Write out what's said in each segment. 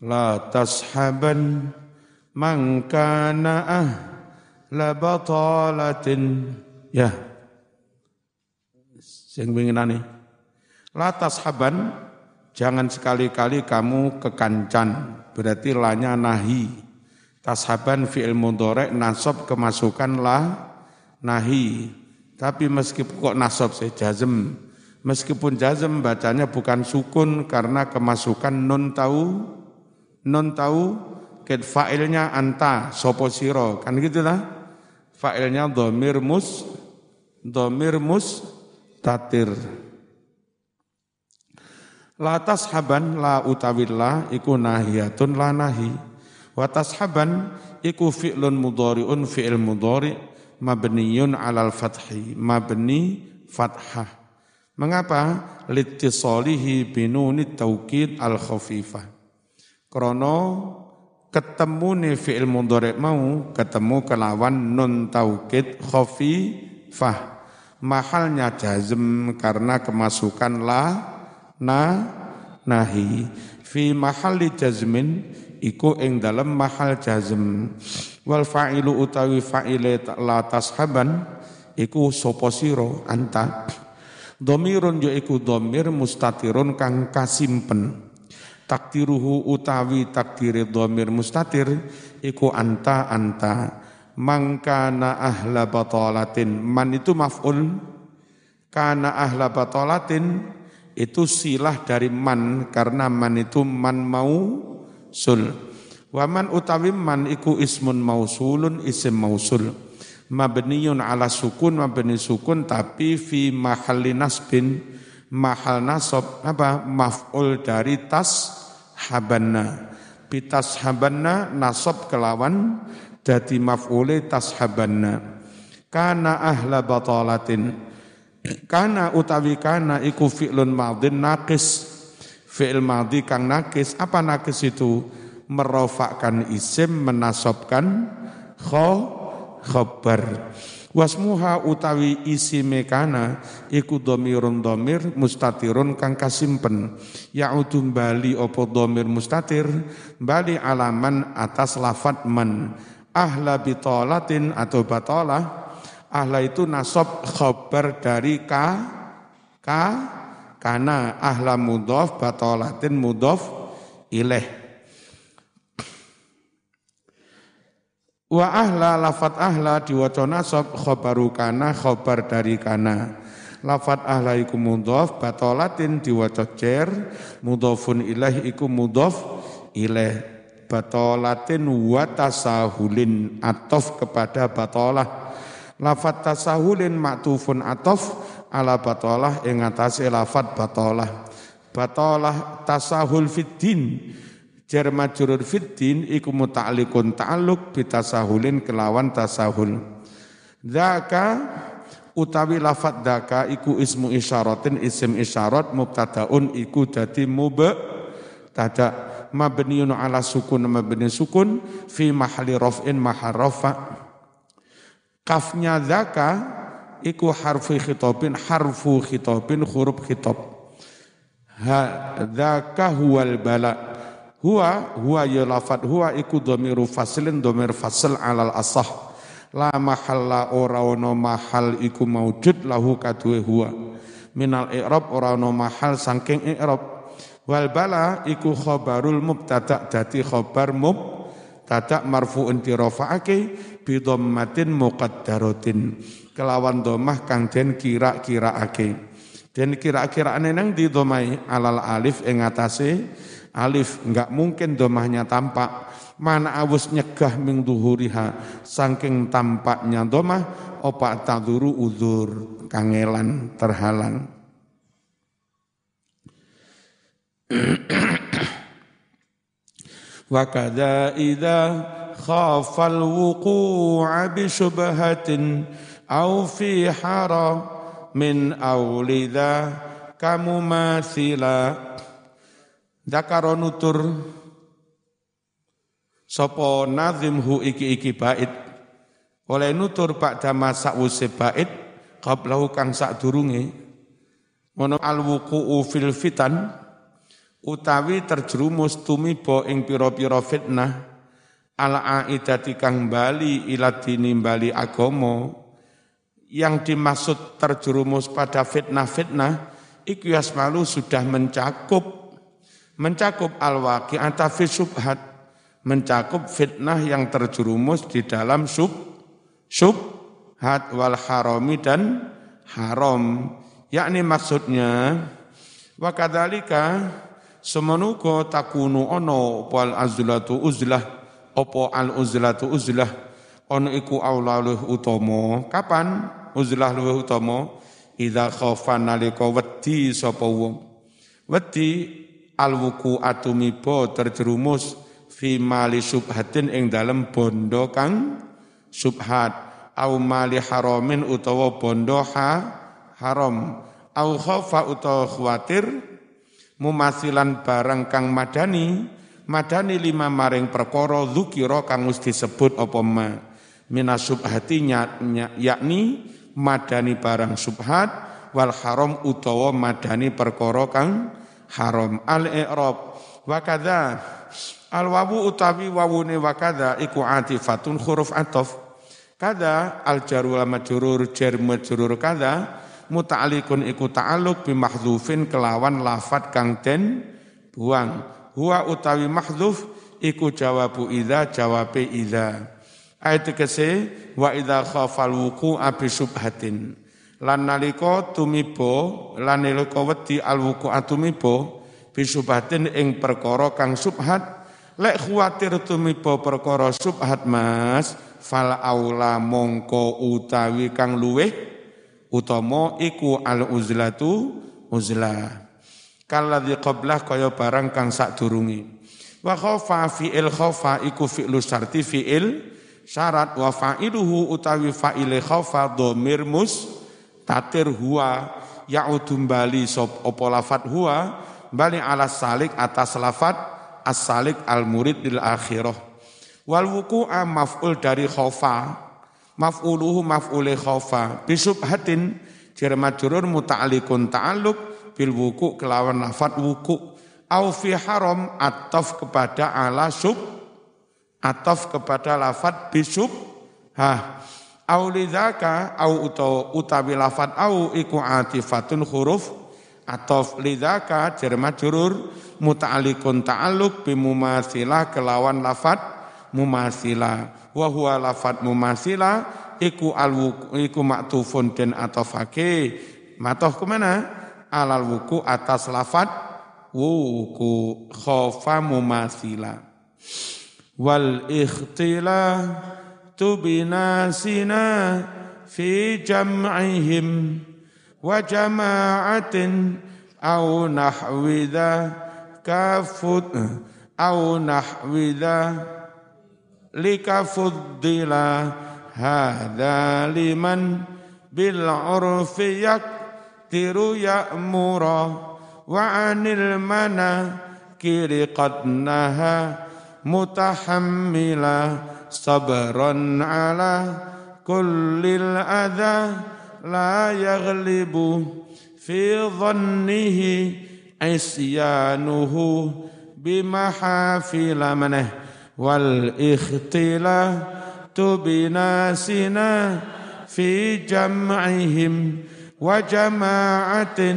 la tashaban man kana ahla batalatin. Ya. Sing winginane la tashaban jangan sekali-kali kamu kekancan. Berarti lanya nahi. Tashaban fi'il mudhari nasab kemasukan la nahi. Tapi meskipun kok nasab saya jazm. Meskipun jazm bacanya bukan sukun karena kemasukan nun tahu non tahu ket fa'ilnya anta sopo siro. Kan gitu lah fa'ilnya domir mus domir mus tatir. La tashaban la utawillah iku nahiyatun la nahi. Wa tashaban iku fi'lun mudhari'un fi'il mudhari' mabniyun alal fathi mabni fathah. Mengapa? Litisalihi binunit taukid al khafifah Krono ketemu nih fi'il mudhari mau ketemu kelawan nun taukid khafifah. Mahalnya jazm karena kemasukan la na nahi. Fi mahalli jazmin iku ing dalam mahal jazm. Wal fa'ilu utawi fa'ile la tashaban iku sopo siro anta. Domirun yo iku domir mustatirun kang kasimpen takdiruhu utawi takdiri dhamir mustatir iku anta anta. Mangkana ahla batalatin man itu maf'ul. Kana ahla batalatin itu silah dari man karena man itu man mau sul waman utawi man iku ismun mausulun isim mausul. Mabniyun ala sukun mabni sukun tapi fi mahalli nasbin mahal nasab apa maf'ul dari tas habanna. Bitas habanna nasab kelawan dadi maf'ule tashabanna kana ahla batalatin. Kana utawi kana iku fi'lun madin naqis. Fi'il madhi kang nakis apa nakis itu? Merofakkan isim menasabkan kho khabar Wasmuha utawi isi mekana iku domirun domir mustatirun kang kasimpen. Ya'udum bali opo domir mustatir bali alaman atas lafat man. Ahla bitolatin atau batolah. Ahla itu nasab khobar dari ka ka kana ahla mudof batolatin mudof ileh. Wa ahla lafat ahla diwaca nasab khabaru kana khabar dari kana. Lafat ahla iku mudhaf batolatin diwaca cer mudhafun ilaih iku mudhaf ilaih batolatin wa tasahulin atof kepada batolah. Lafat tasahulin maktufun atof ala batolah ing atase lafat batolah. Batolah tasahul fiddin jar majrur fiddin iku muta'alliqun ta'alluq bitasahulin kelawan tasahul. Dzaka utawi lafat dzaka iku ismu isyaratin isim isyarat mubtadaun iku dadi mubtada mabniun ala sukun mabni sukun fi mahali raf'in mahal rafa. Kafnya dzaka iku harfu khitabin harfu khitabin huruf khitab ha dzaka huwal bala' Huwa huwa ya lafat huwa iku dhamiru faslin dhamir fasl alal asah. La mahalla ora ono mahal iku maujud lahu kadue huwa. Minal i'rab ora ono mahal saking i'rab. Wal bala iku khabarul mubtada dadi khabar mubtada marfu'un tirafa'ake bi dhammatin muqaddaratin. Kelawan domah kang den kira-kiraake. Den kira-kiraane nang di domai alal alif ing atase alif enggak mungkin domahnya tampak. Mana awus nyegah ming duhuriha saking tampaknya domah opa taduru uzur kangelan terhalang. Wa kadza idza bi syubhatin aw fi hara min awlidha Dakaro nutur Sopo nazim hu iki-iki bait. Oleh nutur pak dama sakwuse bait qablahu kang sak durunge mono al wuqu'u fil fitan utawi terjerumus tumiba ing pira-pira fitnah ala aidati kang bali ila dini bali agama yang dimaksud terjerumus pada fitnah-fitnah iku yasmalu sudah mencakup mencakup al-waqi'ata fi subhat mencakup fitnah yang terjerumus di dalam sub subhat wal harami dan haram. Yakni maksudnya wa kadzalika semenuga takunu ono wal azlatu uzlah opo al uzlatu uzlah ono iku aulaluh utomo kapan uzlah luwih utama? Idza khafa nalika wedi sapa wong. Wedi alwuku atumiba terjerumus fi mali subhatin ing dalem bondo kang subhat. Au mali haramin utawa bondo ha haram. Au khafa utawa khawatir mumasilan barang kang madani madani lima maring perkara dzukira kang wis disebut apa ma. Minasubhatinya yakni madani barang subhat wal haram utawa madani perkara kang haram. Al i'rab wa kadza al wawu utawi wawune wa kadza iku atifatun huruf ataf kada al jaru wal majrur jar majrur kada muta'alliqun iku ta'alluq bi mahdzufin kelawan lafat kang den buang. Huwa utawi mahdzuf iku jawabu idza jawabe idza. Ayat kese wa idza khafal wuqu'a bi subhatin. Lan nalika tumibo lan nalika wedi al wuqu'a tumibo bi subhatin ing perkara kang subhat lek khawatir tumibo perkara subhat Mas fal aula mongko utawi kang luweh utama iku al uzlatu uzlah. Kalladzi qablah kaya barang kang sadurunge. Wa khafa fi'il khafa iku fi'lu syarti fi'il syarat wa fa'iluhu utawi fa'ile khaufa dhamir mus tatir huwa ya'udum bali sop opo lafat huwa bali ala salik atas lafat as-salik al-murid lil akhirah. Wal wuku'a maf'ul dari khaufa maf'uluhu maf'ule khaufa bisubhatin jar majrur muta'alliqun ta'alluq bil wuku kelawan lafat wuku. Au fi haram ataf kepada ala sub ataf kepada lafat bisub ha au lidzaka au utawi lafat au iku atifatun huruf ataf lidzaka jar majrur muta'alliqun ta'alluq bimumatsilah kelawan lafat mumasila. Wa huwa lafat mumasila iku al iku maktufun den atofake. Matoh ke mana? Alal wuku atas lafat wuku khofa mumasila. Wal ikhtilatu بناسنا في جمعهم وجماعة أو نحو ذاك أو نحو ذا لكفضل هذا لمن بالعرف يقدر يأمر وعن المناكر قد نهى متحملا صبرا على كل الأذى لا يغلب في ظنه عصيانه بمحافل منه والاختلاط بناسنا في جمعهم وجماعة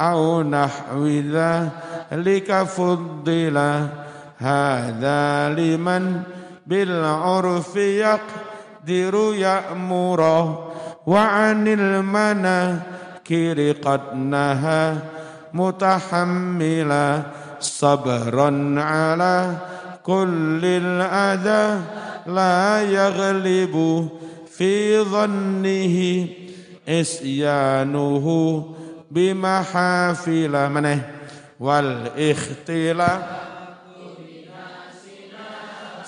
أو نحو ذلك فضلا هذا لمن بالعرف يقدر يأمر وعن المناكر قد نهى متحملا صبرا على كل الأذى لا يغلب في ظنه إسيانه بمحافل منه والاختلاف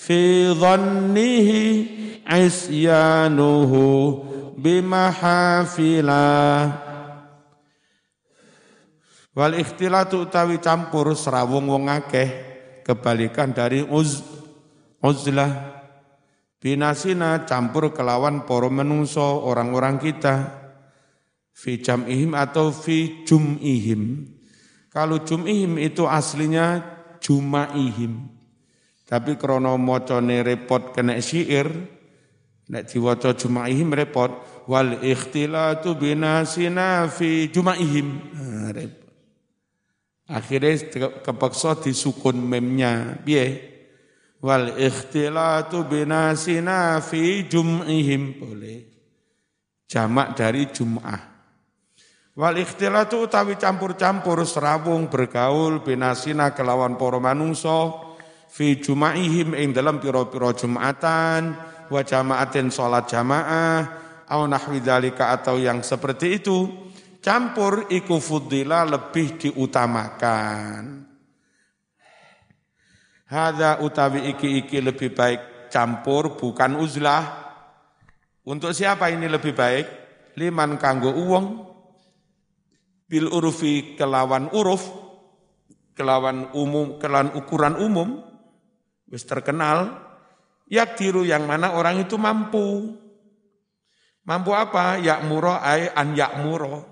fi dhannihi isyanuhu bimahafila. Wal ikhtilatu utawi campur serawung wong akeh kebalikan dari uz uzlah. Binasina campur kelawan poro menungso orang-orang kita. Fi jam'ihim atau fi jum'ihim. Kalau jum'ihim itu aslinya juma'ihim tapi krono mocone repot kena syair nek diwaca juma'ihim repot. Wal ikhtilatu binasina fi juma'ihim. Nah, repot. Akhirnya kepeksa disukun memnya. Piye? Wal ikhtilatu binasina fi jum'ihim boleh. Jamak dari jum'ah. Wal ikhtilatu utawi campur-campur serawung bergaul binasina kelawan para manungsa fi jum'ihim ing dalam pira-pira jumatan wa jama'atin salat jamaah au nahwi dzalika atau yang seperti itu campur iku fudila lebih diutamakan Hada utawi iki-iki lebih baik campur bukan uzlah. Untuk siapa ini lebih baik? Liman kanggo uwong bil urufi kelawan uruf kelawan umum kelawan ukuran umum wis terkenal yakdiru yang mana orang itu mampu. Mampu apa? Yakmuro ay an yakmuro.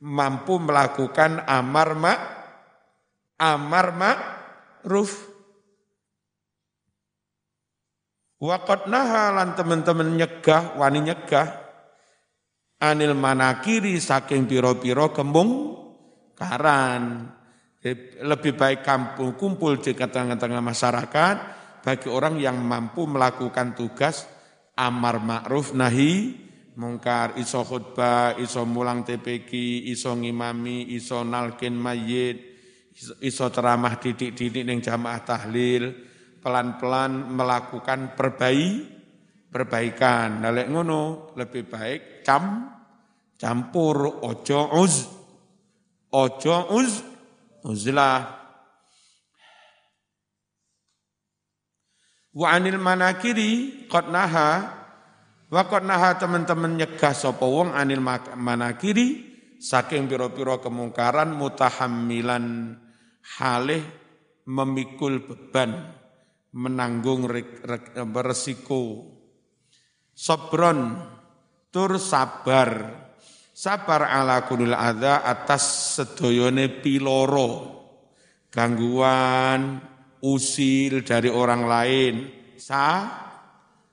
Mampu melakukan amar ma amar ma ruf Wakot nahalan teman-teman nyegah, wani nyegah, anil manakiri saking piro-piro kembung karan. Lebih baik kampung kumpul di tengah-tengah masyarakat bagi orang yang mampu melakukan tugas amar ma'ruf nahi mungkar iso khutbah, iso mulang TPQ, iso ngimami, iso nalkin mayit, iso, ceramah didik-didik ning jamaah tahlil, pelan-pelan melakukan perbaik perbaikan. Nalek ngono lebih baik cam campur ojo uz ojo uz uzlah. Wa anil manakiri qad naha wa qad naha teman-teman nyegah sapa wong anil manakiri saking pira-pira kemungkaran mutahammilan halih memikul beban menanggung resiko. Sobron tur sabar. Sabar ala kunil adha atas sedoyone piloro. Gangguan, usil dari orang lain. Sa,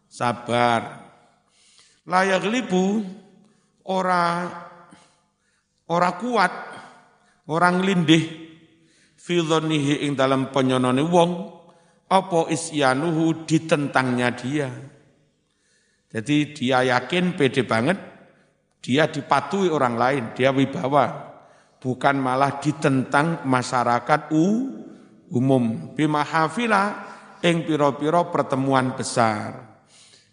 sabar. Layak libu, ora, ora kuat, orang lindih, filonihi ing dalam penyonone wong, apa isyanuhu ditentangnya dia. Jadi dia yakin pede banget, dia dipatuhi orang lain, dia wibawa. Bukan malah ditentang masyarakat u, umum. Bimahafila ing piro-piro pertemuan besar.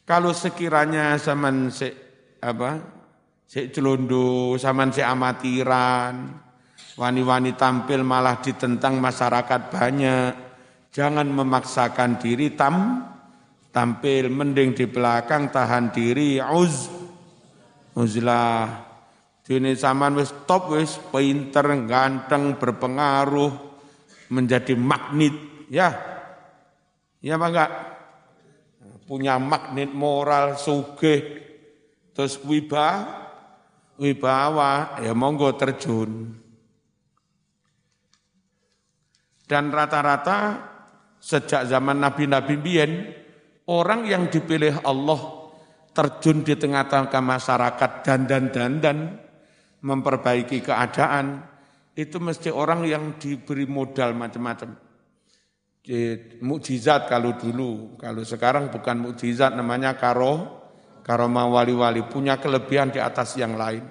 Kalau sekiranya zaman se apa se celondo, zaman se amatiran, wani-wani tampil malah ditentang masyarakat banyak, Jangan memaksakan diri tam tampil mending di belakang tahan diri uz uzlah Dini zaman wis top wis pinter, ganteng, berpengaruh, menjadi magnet, ya. Ya apa enggak? Punya magnet moral, sugih, terus wiba, wibawa, ya monggo terjun. Dan rata-rata sejak zaman Nabi-Nabi Bien, orang yang dipilih Allah terjun di tengah-tengah masyarakat dan dan dan dan memperbaiki keadaan, itu mesti orang yang diberi modal macam-macam. Mukjizat kalau dulu, kalau sekarang bukan mukjizat namanya karo, karoma wali-wali punya kelebihan di atas yang lain.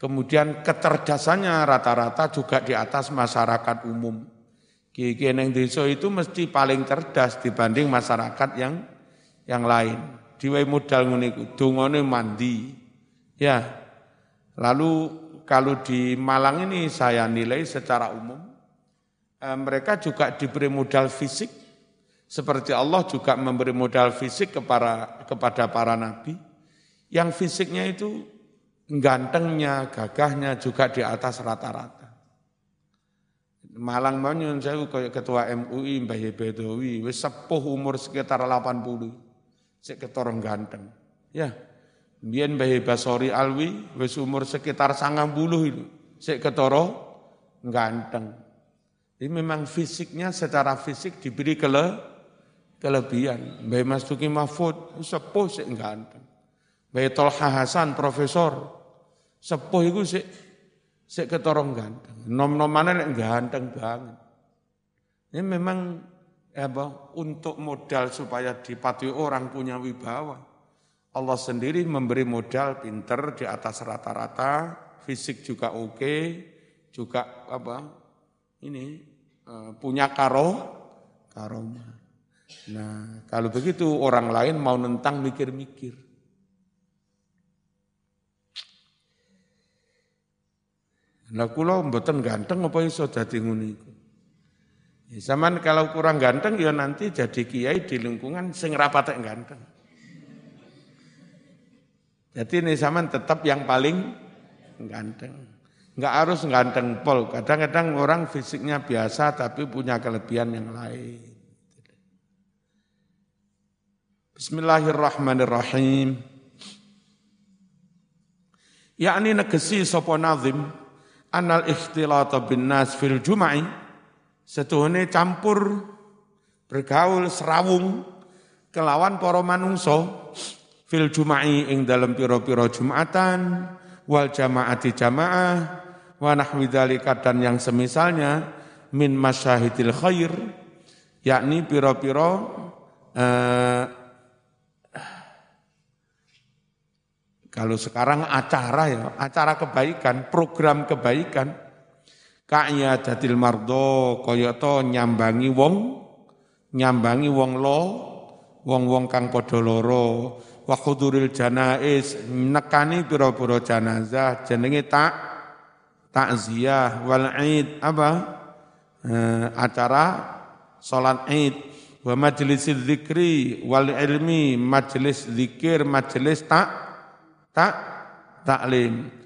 Kemudian kecerdasannya rata-rata juga di atas masyarakat umum. Kiai neng desa itu mesti paling cerdas dibanding masyarakat yang yang lain. Diwai modal ngene iku, mandi. Ya. Lalu kalau di Malang ini saya nilai secara umum eh, mereka juga diberi modal fisik seperti Allah juga memberi modal fisik kepada kepada para nabi yang fisiknya itu gantengnya, gagahnya juga di atas rata-rata. Malang mau saya ketua MUI Mbah Bedowi, wis sepuh umur sekitar 80. Sik ketorong ganteng. Ya. Biyen Mbah Basori Alwi wis umur sekitar 90 itu. Sik ketoro ganteng. Ini memang fisiknya secara fisik diberi kele, kelebihan. Mbah Mas Tuki Mahfud sepuh sik ganteng. Mbah Tolha Hasan profesor sepuh itu sik sik ketorong ganteng. Nom-nomane nek ganteng banget. Ini memang apa untuk modal supaya dipatuhi orang punya wibawa. Allah sendiri memberi modal pinter di atas rata-rata, fisik juga oke, juga apa ini eh, punya karo karoma. Nah kalau begitu orang lain mau nentang mikir-mikir. Lah kula mboten ganteng apa iso dadi ngono iku. Ya, zaman kalau kurang ganteng ya nanti jadi kiai di lingkungan sing rapatek ganteng. Jadi ini zaman tetap yang paling ganteng. Enggak harus ganteng pol. Kadang-kadang orang fisiknya biasa tapi punya kelebihan yang lain. Bismillahirrahmanirrahim. Yakni negesi sopo nazim anal ikhtilata bin nas fil jumai setuhune campur bergaul serawung kelawan para manungsa. Fil jumai ing dalam piro-piro jumatan wal jamaati jamaah wa nahwi yang semisalnya min masyahidil khair yakni piro-piro eh, Kalau sekarang acara ya, acara kebaikan, program kebaikan, kaya jadil mardo koyoto nyambangi wong, nyambangi wong lo, wong-wong kang padha loro, wa khuduril janais nekani pira-pira janazah jenenge tak takziah wal id apa? Eh, acara salat id wa majlis dzikri wal ilmi majlis zikir majlis tak tak taklim.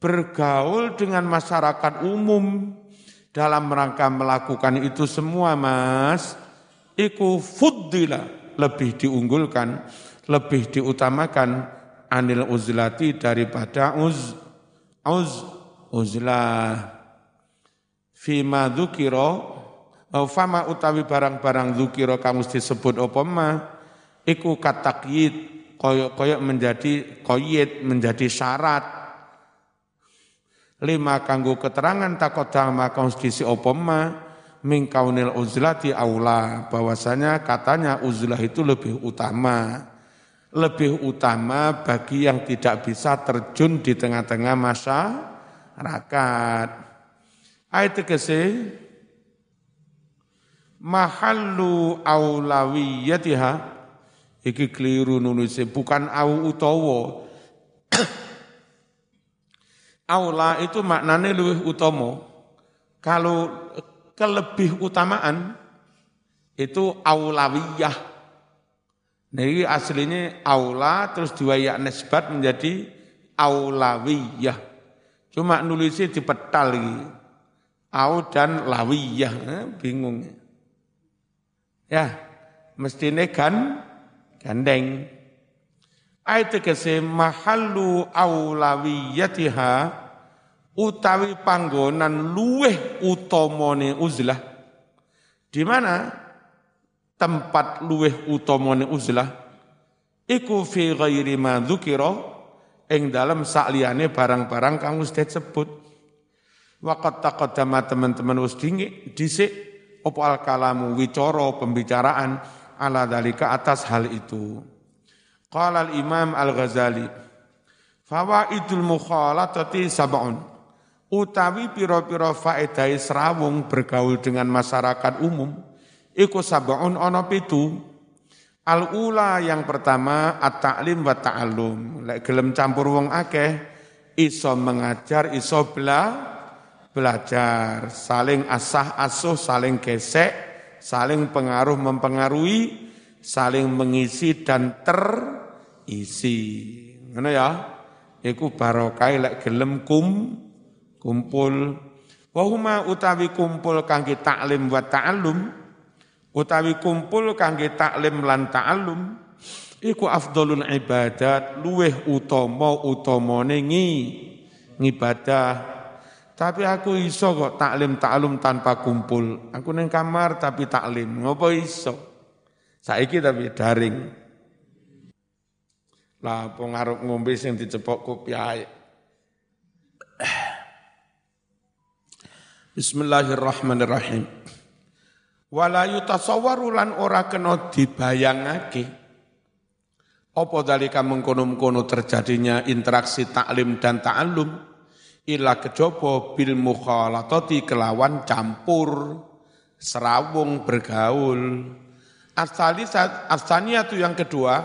Bergaul dengan masyarakat umum dalam rangka melakukan itu semua mas, iku fuddila lebih diunggulkan, lebih diutamakan anil uzlati daripada uz uz uzlah fima dzukira fama utawi barang-barang dzukira kamu disebut apa ma? Iku katakyid koyok-koyok menjadi koyit, menjadi syarat. Lima kanggo keterangan takut dama konstitusi opoma mingkaunil uzlati aula bahwasanya katanya uzlah itu lebih utama lebih utama bagi yang tidak bisa terjun di tengah-tengah masyarakat. Ayat ke mahallu aulawiyatiha Iki keliru nulisnya, bukan au utawa. Aula itu maknanya lebih utama. Kalau kelebih utamaan itu aulawiyah. Nah ini aslinya aula terus diwayak nesbat menjadi aulawiyah. Cuma nulisnya dipetal lagi. Au dan lawiyah, eh, bingung. Ya, mestinya kan gandeng. Ayat kese mahallu aulawiyatiha utawi panggonan luweh utomone uzlah. Di mana tempat luweh utomone uzlah? Iku fi ghairi ma dzukira ing dalam sakliyane barang-barang kang wis disebut. Waqat taqaddama teman-teman wis dhisik opo al kalamu wicara pembicaraan ala dalika atas hal itu. Qala al-Imam Al-Ghazali, fawaidul mukhalatati sab'un. Utawi piro-piro faedai serawung bergaul dengan masyarakat umum, iku sab'un ono pitu. Al-ula yang pertama at-ta'lim wa ta'allum. Lek gelem campur wong akeh, iso mengajar, iso bela, belajar, saling asah asuh, saling gesek, saling pengaruh mempengaruhi, saling mengisi dan terisi. Ngono ya? Iku barokah lek gelem kum kumpul. Wa utawi kumpul kangge taklim wa ta'allum utawi kumpul kangge taklim lan ta'allum iku afdalul ibadat luweh utama utamane ngi ngibadah. Tapi aku iso kok taklim taklum tanpa kumpul. Aku neng kamar tapi taklim. Ngopo iso? Saiki tapi daring. Lah pengaruh ngombe sing dicepok kopi ae Bismillahirrahmanirrahim. Wala yutasawwaru lan ora kena dibayangake. Apa dalika mengkono-mengkono terjadinya interaksi taklim dan ta'allum? Ila kejaba bil mukhalatati kelawan campur serawung bergaul. Asali asania itu yang kedua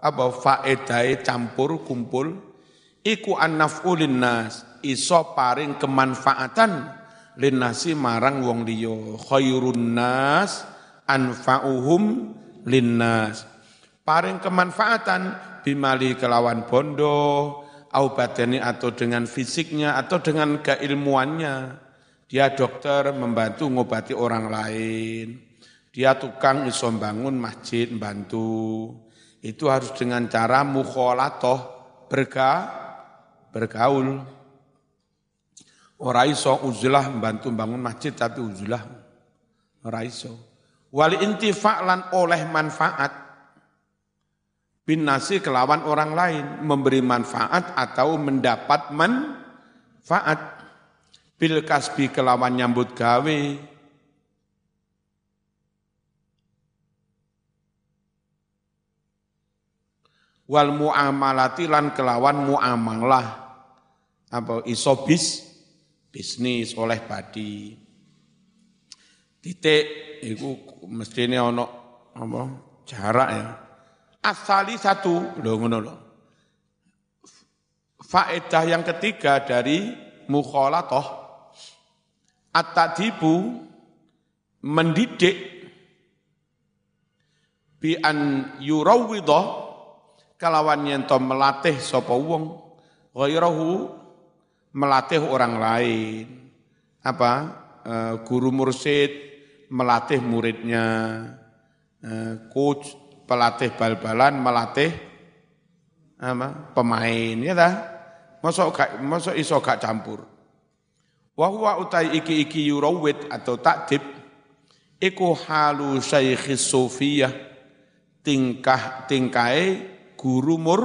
apa faedai campur kumpul. Iku annaf'ulin nas iso paring kemanfaatan linnasi marang wong liya khairun nas anfa'uhum linnas paring kemanfaatan bimali kelawan bondo, au badani atau dengan fisiknya atau dengan keilmuannya. Dia dokter membantu ngobati orang lain. Dia tukang iso bangun masjid membantu. Itu harus dengan cara mukholatoh berga, bergaul. Orang iso uzlah membantu bangun masjid tapi uzlah. Orang iso. Wali intifa lan oleh manfaat bin nasi kelawan orang lain, memberi manfaat atau mendapat manfaat. Bil kasbi kelawan nyambut gawe, wal muamalati lan kelawan muamalah apa isobis bisnis oleh badi titik itu mestine ono apa jarak ya Asali satu, loh ngono loh. Faedah yang ketiga dari mukholatoh, at-tadibu mendidik bi an yurawwidah kalawan yento melatih sapa wong ghairahu melatih orang lain apa e, guru mursid melatih muridnya e, coach pelatih bal-balan melatih apa, pemain ya dah. Masuk gak masuk iso gak campur. Wa huwa utai iki-iki yurawid atau takdib iku halu syaikh sufiyah tingkah tingkai guru mur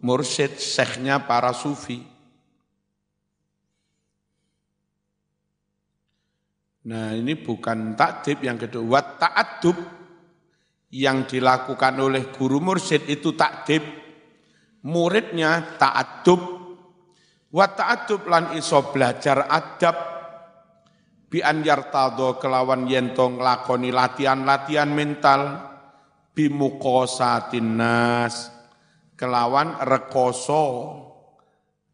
mursyid syekhnya para sufi. Nah ini bukan takdib yang kedua, wat ta'adub yang dilakukan oleh guru mursyid itu takdib, muridnya ta'adub, wa ta'adub lan iso belajar adab, bi kelawan yento nglakoni latihan-latihan mental, bi muqosatin nas, kelawan rekoso,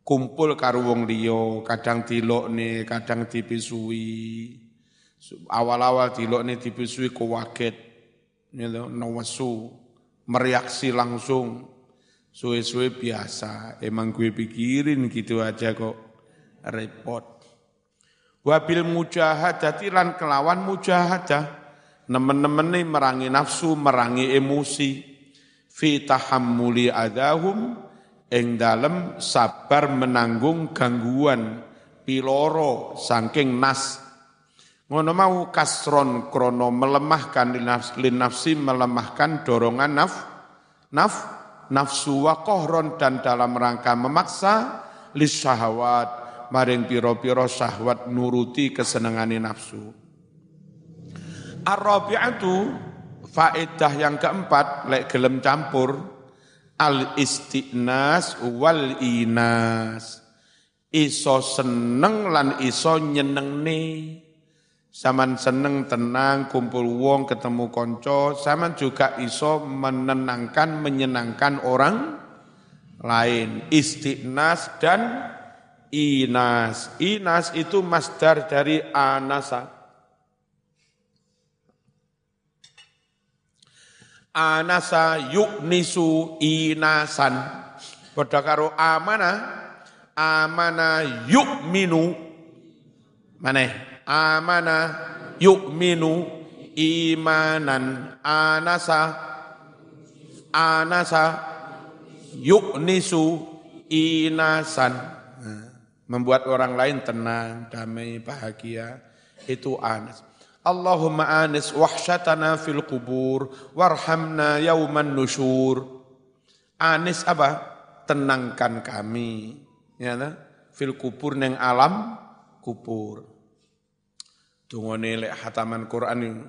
kumpul karo wong liya, kadang dilokne, kadang dipisui. Awal-awal dilokne dipisui kuwaget gitu, nawasu, mereaksi langsung. Suwe-suwe biasa, emang gue pikirin gitu aja kok. Repot. Wabil mujahadati lan kelawan mujahadah, nemen-nemen nih merangi nafsu, merangi emosi, fi tahammuli adahum, ing dalem sabar menanggung gangguan. Piloro saking nas Ngono mau kasron krono melemahkan lin nafsi melemahkan dorongan naf naf nafsu wa kohron dan dalam rangka memaksa lis syahwat maring piro-piro syahwat nuruti kesenangane nafsu. Ar-rabi'atu faedah yang keempat lek gelem campur al istinas wal inas iso seneng lan iso nyenengne Saman seneng tenang kumpul wong ketemu konco, saman juga iso menenangkan menyenangkan orang lain. Istiqnas dan inas. Inas itu masdar dari anasa. Anasa yuknisu inasan. Pada karo amana, amana yukminu. Mana? Amana yukminu imanan anasa anasa yuknisu inasan membuat orang lain tenang, damai, bahagia itu anas. Allahumma anis wahsyatana fil kubur warhamna yauman nusyur. Anis apa? Tenangkan kami. Ya, fil kubur neng alam kubur. Tungone lek hataman Quran.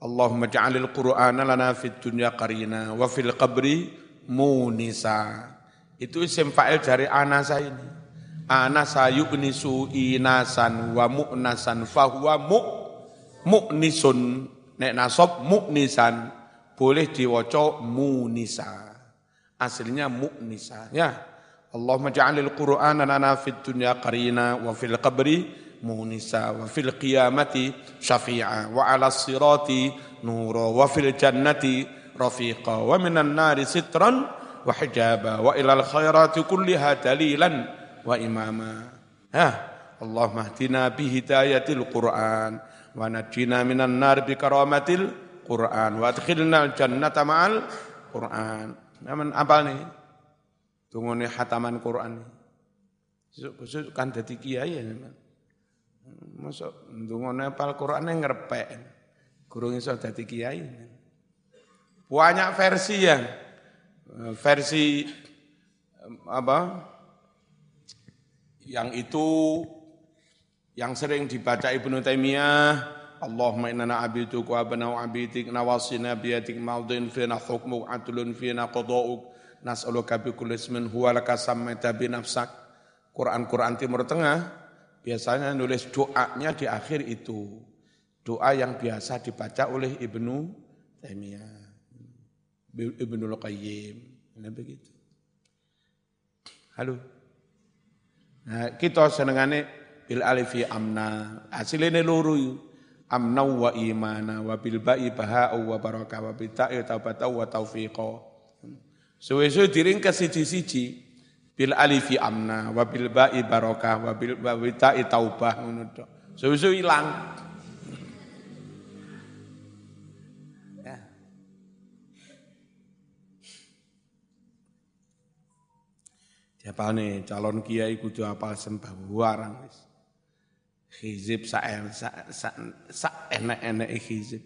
Allahumma ja'alil Qur'ana lana fid dunya qarina wa fil qabri munisa. Itu isim fa'il dari anasa ini. Anasa yuknisu inasan wa mu'nasan fahuwa mu mu'nisun. Nek nasab mu'nisan. Boleh diwaca munisa. Aslinya mu'nisa. Ya. Allahumma ja'alil Qur'ana lana fid dunya qarina wa fil qabri munisa wa fil qiyamati syafi'a wa ala sirati nura wa fil jannati rafiqa wa minan nari sitran wa hijaba wa ilal khairati kulliha dalilan wa imama. Ha Allahumma hdina bi hidayatil Qur'an wa najina minan nar bi karamatil Qur'an wa adkhilna al jannata ma'al Qur'an. Aman apal nih tunggu hataman Qur'an nih kan jadi kiai ya. Masuk ndonga nepal Qur'ane ngrepek. Guru iso dadi kiai. Banyak versi ya. Versi apa? Yang itu yang sering dibaca Ibnu Taimiyah Allahumma inna abiduka wa abna'u abidik nawasina biyadik maudin fina hukmu adlun fina qada'uk nas'aluka bi kulli ismin huwa laka nafsak Quran-Quran Timur Tengah biasanya nulis doanya di akhir itu. Doa yang biasa dibaca oleh Ibnu Taimiyah. Ibnu Qayyim. Nah, begitu. Halo. Nah, kita senengane bil alifi amna. Hasilnya luru amna wa imana wa bil ba'i baha'u wa barakah wa bita'i taubatu wa taufiqa. Suwe-suwe diringkas siji-siji bil alifi amna wa bil ba'i barokah wa bil ta'i taubah ngono tok. Suwi-suwi ilang. Ya. Siapa nih calon kiai kudu apal sembah warang wis. Hizib sa sa, sa, sa enak-enak hizib.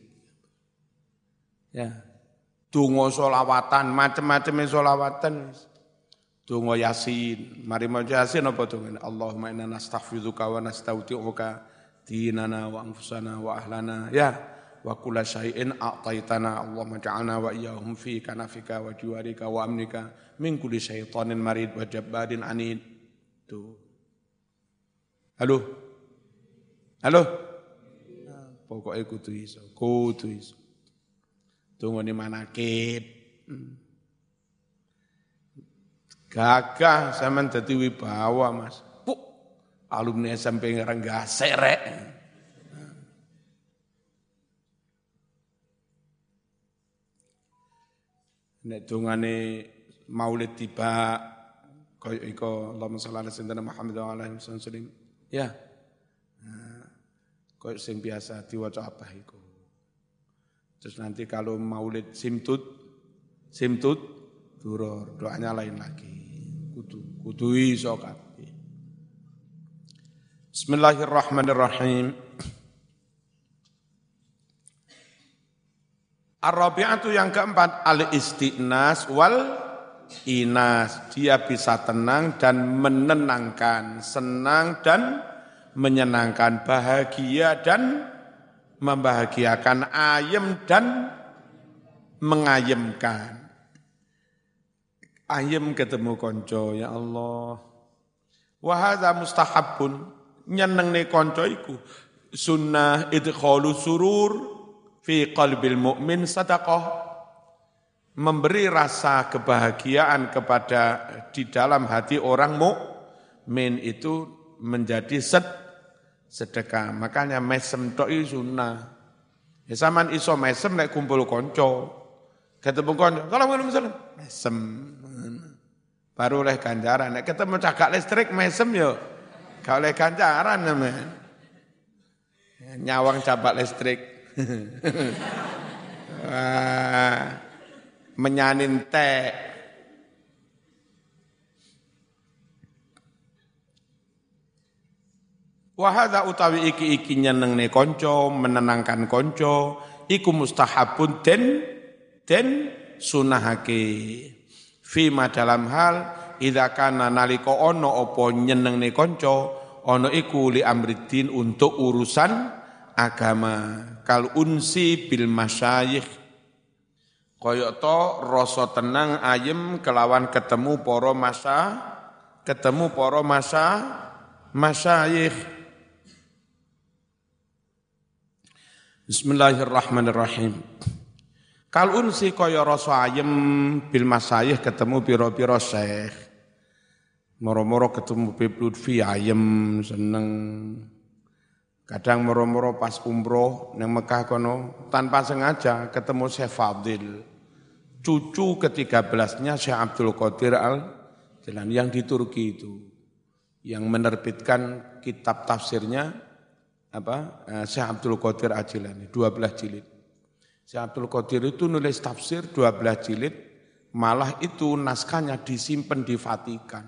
Ya. Dungo solawatan, macam-macam solawatan wis. Donga Yasin. Mari maca Yasin apa donga? Allahumma inna nastaghfiruka wa nastauti'uka dinana wa anfusana wa ahlana. Ya, wa kulla syai'in a'taitana Allahumma ja'alna wa iyyahum fi kanafika wa jiwarika wa amnika min kulli syaitanin marid wa jabbarin anid. Tuh. Halo. Halo. Pokoknya kudu iso, kudu iso. Tunggu ni manakib. Hmm. Gagah sampean dadi wibawa, Mas. Puk, alumni SMP ngarang serek. Nek dungane maulid tiba kaya iko Allahumma shalli ala sayyidina Muhammad wa ala alihi. Ya. Nah, kaya sing biasa diwaca apa iku. Terus nanti kalau maulid simtut, simtut, duror, doanya lain lagi kudu kudu iso kabeh. Bismillahirrahmanirrahim. Ar-rabi'atu yang keempat al-istiqnas wal inas. Dia bisa tenang dan menenangkan, senang dan menyenangkan, bahagia dan membahagiakan, ayem dan mengayemkan ayem ketemu konco ya Allah. Wahada mustahabun nyenengne konco iku sunnah idkhalu surur fi qalbil mu'min sadaqah. memberi rasa kebahagiaan kepada di dalam hati orang mukmin itu menjadi sed, sedekah. Makanya mesem to'i sunnah. Ya saman iso mesem nek kumpul konco. Ketemu konco, salam. Mesem. Baru oleh ganjaran. Nek ketemu cagak listrik mesem yo. Gak oleh ganjaran namanya. Nyawang cabak listrik. Wah menyanin teh. Wahada utawi iki-iki nyenengne konco, menenangkan konco, iku mustahabun den den sunahake. Fima dalam hal idza kana nalika ana apa nyenengne konco, ana iku li amriddin untuk urusan agama. Kal unsi bil masyayikh Koyok to rasa tenang ayem kelawan ketemu poro masa ketemu poro masa masyayikh. Bismillahirrahmanirrahim. Kal unsi kaya rasa ayem bil masayih ketemu piro-piro syekh. Moro-moro ketemu Bib Lutfi ayem seneng. Kadang moro-moro pas umroh nang Mekah kono tanpa sengaja ketemu Syekh Fadil cucu ke-13-nya Syekh Abdul Qadir Al-Jilani yang di Turki itu yang menerbitkan kitab tafsirnya apa eh, Syekh Abdul Qadir Al-Jilani 12 jilid. Syekh Abdul Qadir itu nulis tafsir 12 jilid malah itu naskahnya disimpan di Vatikan.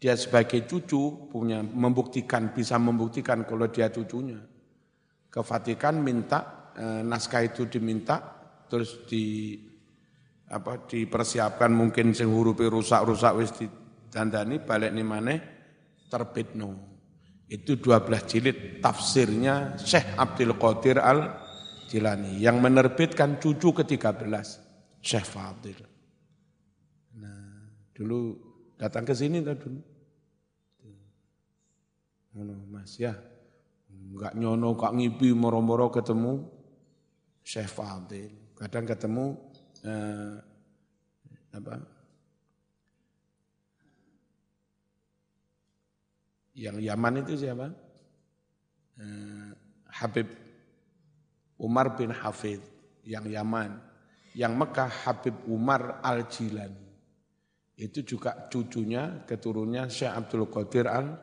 Dia sebagai cucu punya membuktikan bisa membuktikan kalau dia cucunya. Ke Vatikan minta eh, naskah itu diminta terus di apa dipersiapkan mungkin sing hurufe rusak-rusak wis ditandani balik nih maneh terbitno. Itu 12 jilid tafsirnya Syekh Abdul Qadir Al Jilani yang menerbitkan cucu ke-13 Syekh Fadil. Nah, dulu datang ke sini tadi dulu. Mas ya, enggak nyono kak ngipi moro-moro ketemu Syekh Fadil. Kadang ketemu eh, apa yang Yaman itu siapa? Eh, Habib Umar bin Hafid yang Yaman, yang Mekah Habib Umar Al Jilani. Itu juga cucunya, keturunnya Syekh Abdul Qadir Al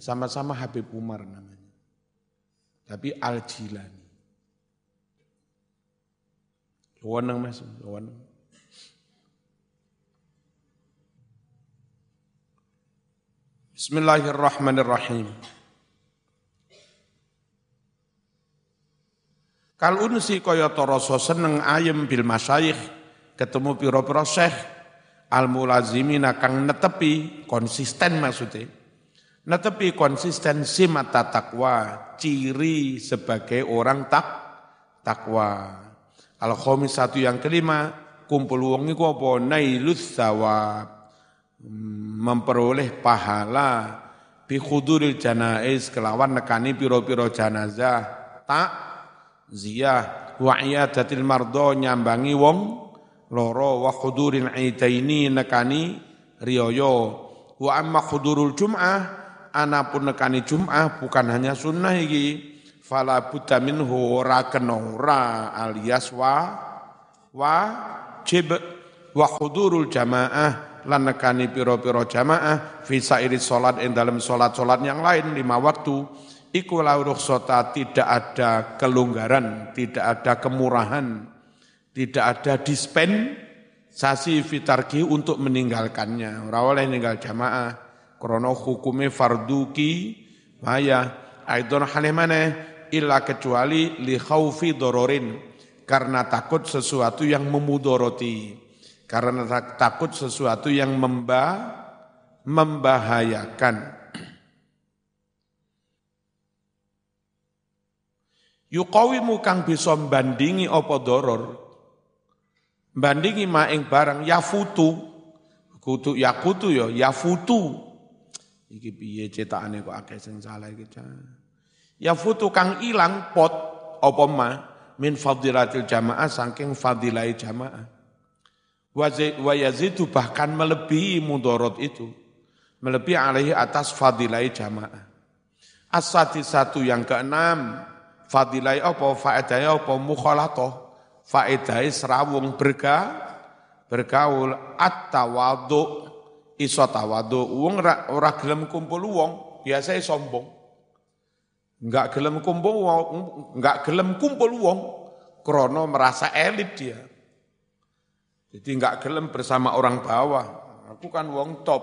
Sama-sama Habib Umar namanya. Tapi Al Jilani. Wewenang Mas, wewenang. Bismillahirrahmanirrahim. Kal unsi kaya toroso seneng ayem bil masyayikh ketemu piro-piro syekh al mulazimina kang netepi konsisten maksudnya. Netepi konsisten simata takwa, ciri sebagai orang tak takwa. Al khomis satu yang kelima, kumpul wong iku apa? Nailus sawab. Memperoleh pahala bi khuduril janaiz kelawan nekani piro-piro janazah tak ziyah wa iyadatil mardo nyambangi wong loro wa khuduril aidaini nekani riyoyo. Wa amma khudurul jum'ah anapun nekani jum'ah bukan hanya sunnah iki. Fala buta minhu ora kenora alias wa wajib wa hudurul jamaah lan nekani piro-piro jamaah fi sairi salat ing dalam salat-salat yang lain lima waktu iku rukhsata tidak ada kelonggaran tidak ada kemurahan tidak ada dispensasi fitarki untuk meninggalkannya. Ora oleh ninggal jamaah krana hukume farduki maya aidon halimane illa kecuali li khaufi dororin karena takut sesuatu yang memudoroti karena takut sesuatu yang memba, membahayakan yuqawimu kang bisa bandingi apa doror bandingi maing barang yafutu kutu yakutu ya yafutu iki piye cetakane kok akeh sing salah iki Ya futu kang ilang pot apa ma min fadilatil jamaah saking fadilai jamaah. Wa yazidu bahkan melebihi mudorot itu. Melebihi alaihi atas fadilai jamaah. Asati satu yang keenam, fadilai apa, faedahnya apa, mukhalatoh. Faedahnya serawung berga, bergaul, at-tawadu, iso tawadu. Wong ora gelem kumpul wong, biasanya sombong. Enggak gelem kumpul wong, enggak gelem kumpul wong, krono merasa elit dia. Jadi enggak gelem bersama orang bawah. Aku kan wong top.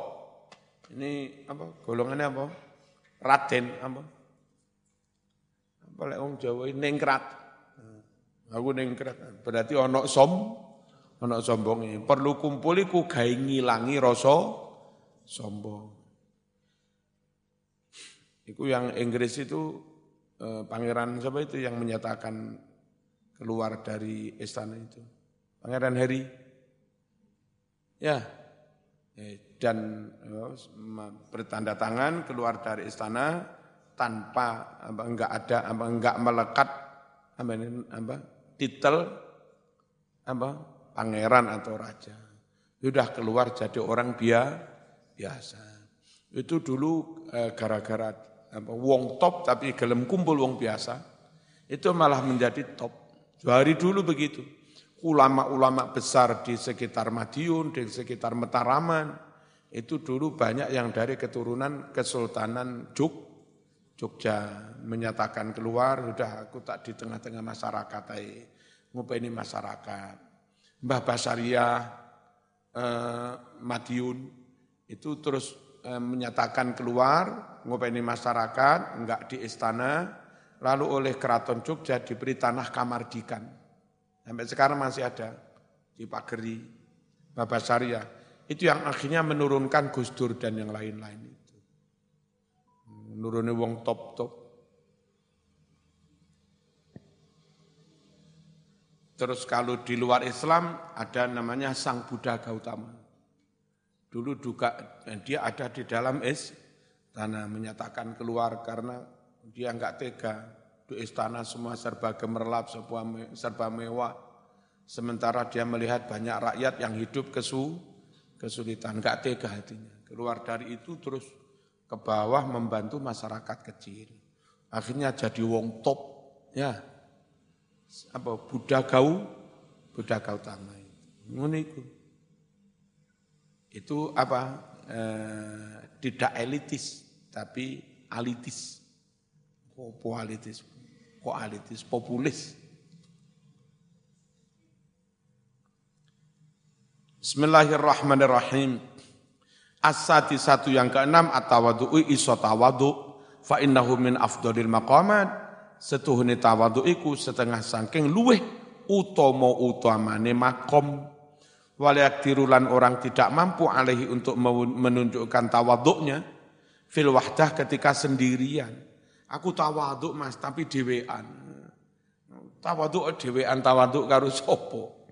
Ini apa? Golongannya apa? Raden apa? Lek wong Jawa ini nengkrat. Aku nengkrat. Berarti ono som, ono sombongi. Perlu kumpul iku gawe ngilangi rasa sombong. Itu yang Inggris itu eh, pangeran siapa itu yang menyatakan keluar dari istana itu. Pangeran Harry. Ya. Eh, dan eh, bertanda tangan keluar dari istana tanpa apa, enggak ada apa, enggak melekat apa, apa titel apa pangeran atau raja. Sudah keluar jadi orang biasa. Itu dulu gara-gara apa, wong top tapi gelem kumpul wong biasa, itu malah menjadi top. Dari dulu begitu. Ulama-ulama besar di sekitar Madiun, di sekitar Mataraman, itu dulu banyak yang dari keturunan Kesultanan Juk, Jogja menyatakan keluar, sudah aku tak di tengah-tengah masyarakat, ngupeni masyarakat. Mbah Basaria eh, Madiun, itu terus eh, menyatakan keluar, ngopeni masyarakat, enggak di istana, lalu oleh keraton Jogja diberi tanah kamardikan. Sampai sekarang masih ada di Pageri, Babasaria. Itu yang akhirnya menurunkan Gus Dur dan yang lain-lain Menurunnya wong top-top. Terus kalau di luar Islam ada namanya Sang Buddha Gautama. Dulu juga dia ada di dalam es, tanah menyatakan keluar karena dia enggak tega. Di istana semua serba gemerlap, serba mewah. Sementara dia melihat banyak rakyat yang hidup kesu, kesulitan, enggak tega hatinya. Keluar dari itu terus ke bawah membantu masyarakat kecil. Akhirnya jadi wong top, ya. Apa Buddha Gau, Buddha itu. itu. Itu apa? Eh, tidak elitis tapi alitis. Kok alitis? Kok alitis? Populis. Bismillahirrahmanirrahim. Asati satu yang keenam at-tawadu'u iso tawadu fa innahu min afdalil maqamat setuhune tawadu iku setengah sangking luweh utama utamane makom walayak dirulan orang tidak mampu alaihi untuk menunjukkan tawaduknya fil wahdah ketika sendirian. Aku tawaduk mas, tapi dewean. Tawaduk dewean, tawaduk karo sopo.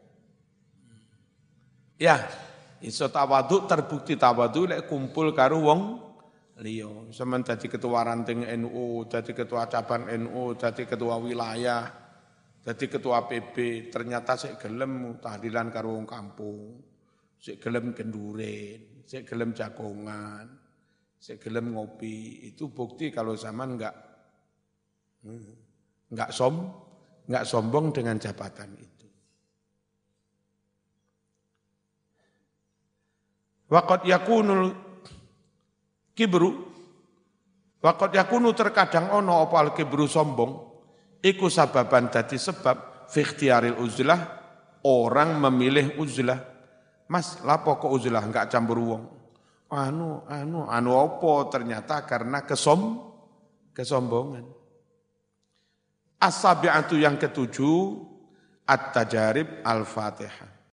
Ya, iso tawaduk terbukti tawaduk lek kumpul karo wong liya. Semen dadi ketua ranting NU, dadi ketua cabang NU, dadi ketua wilayah, dadi ketua PB, ternyata sik gelem tahlilan karo wong kampung, sik gelem kenduren, sik gelem jagongan, saya gelem ngopi, itu bukti kalau zaman enggak enggak som, enggak sombong dengan jabatan itu. Waqat yakunul kibru Waqat yakunu terkadang ono apa al kibru sombong iku sababan dadi sebab fi uzlah orang memilih uzlah. Mas, lapo kok uzlah enggak campur wong? anu anu anu opo ternyata karena kesom kesombongan. As-sabi'atu yang ketujuh at-tajarib al-Fatihah.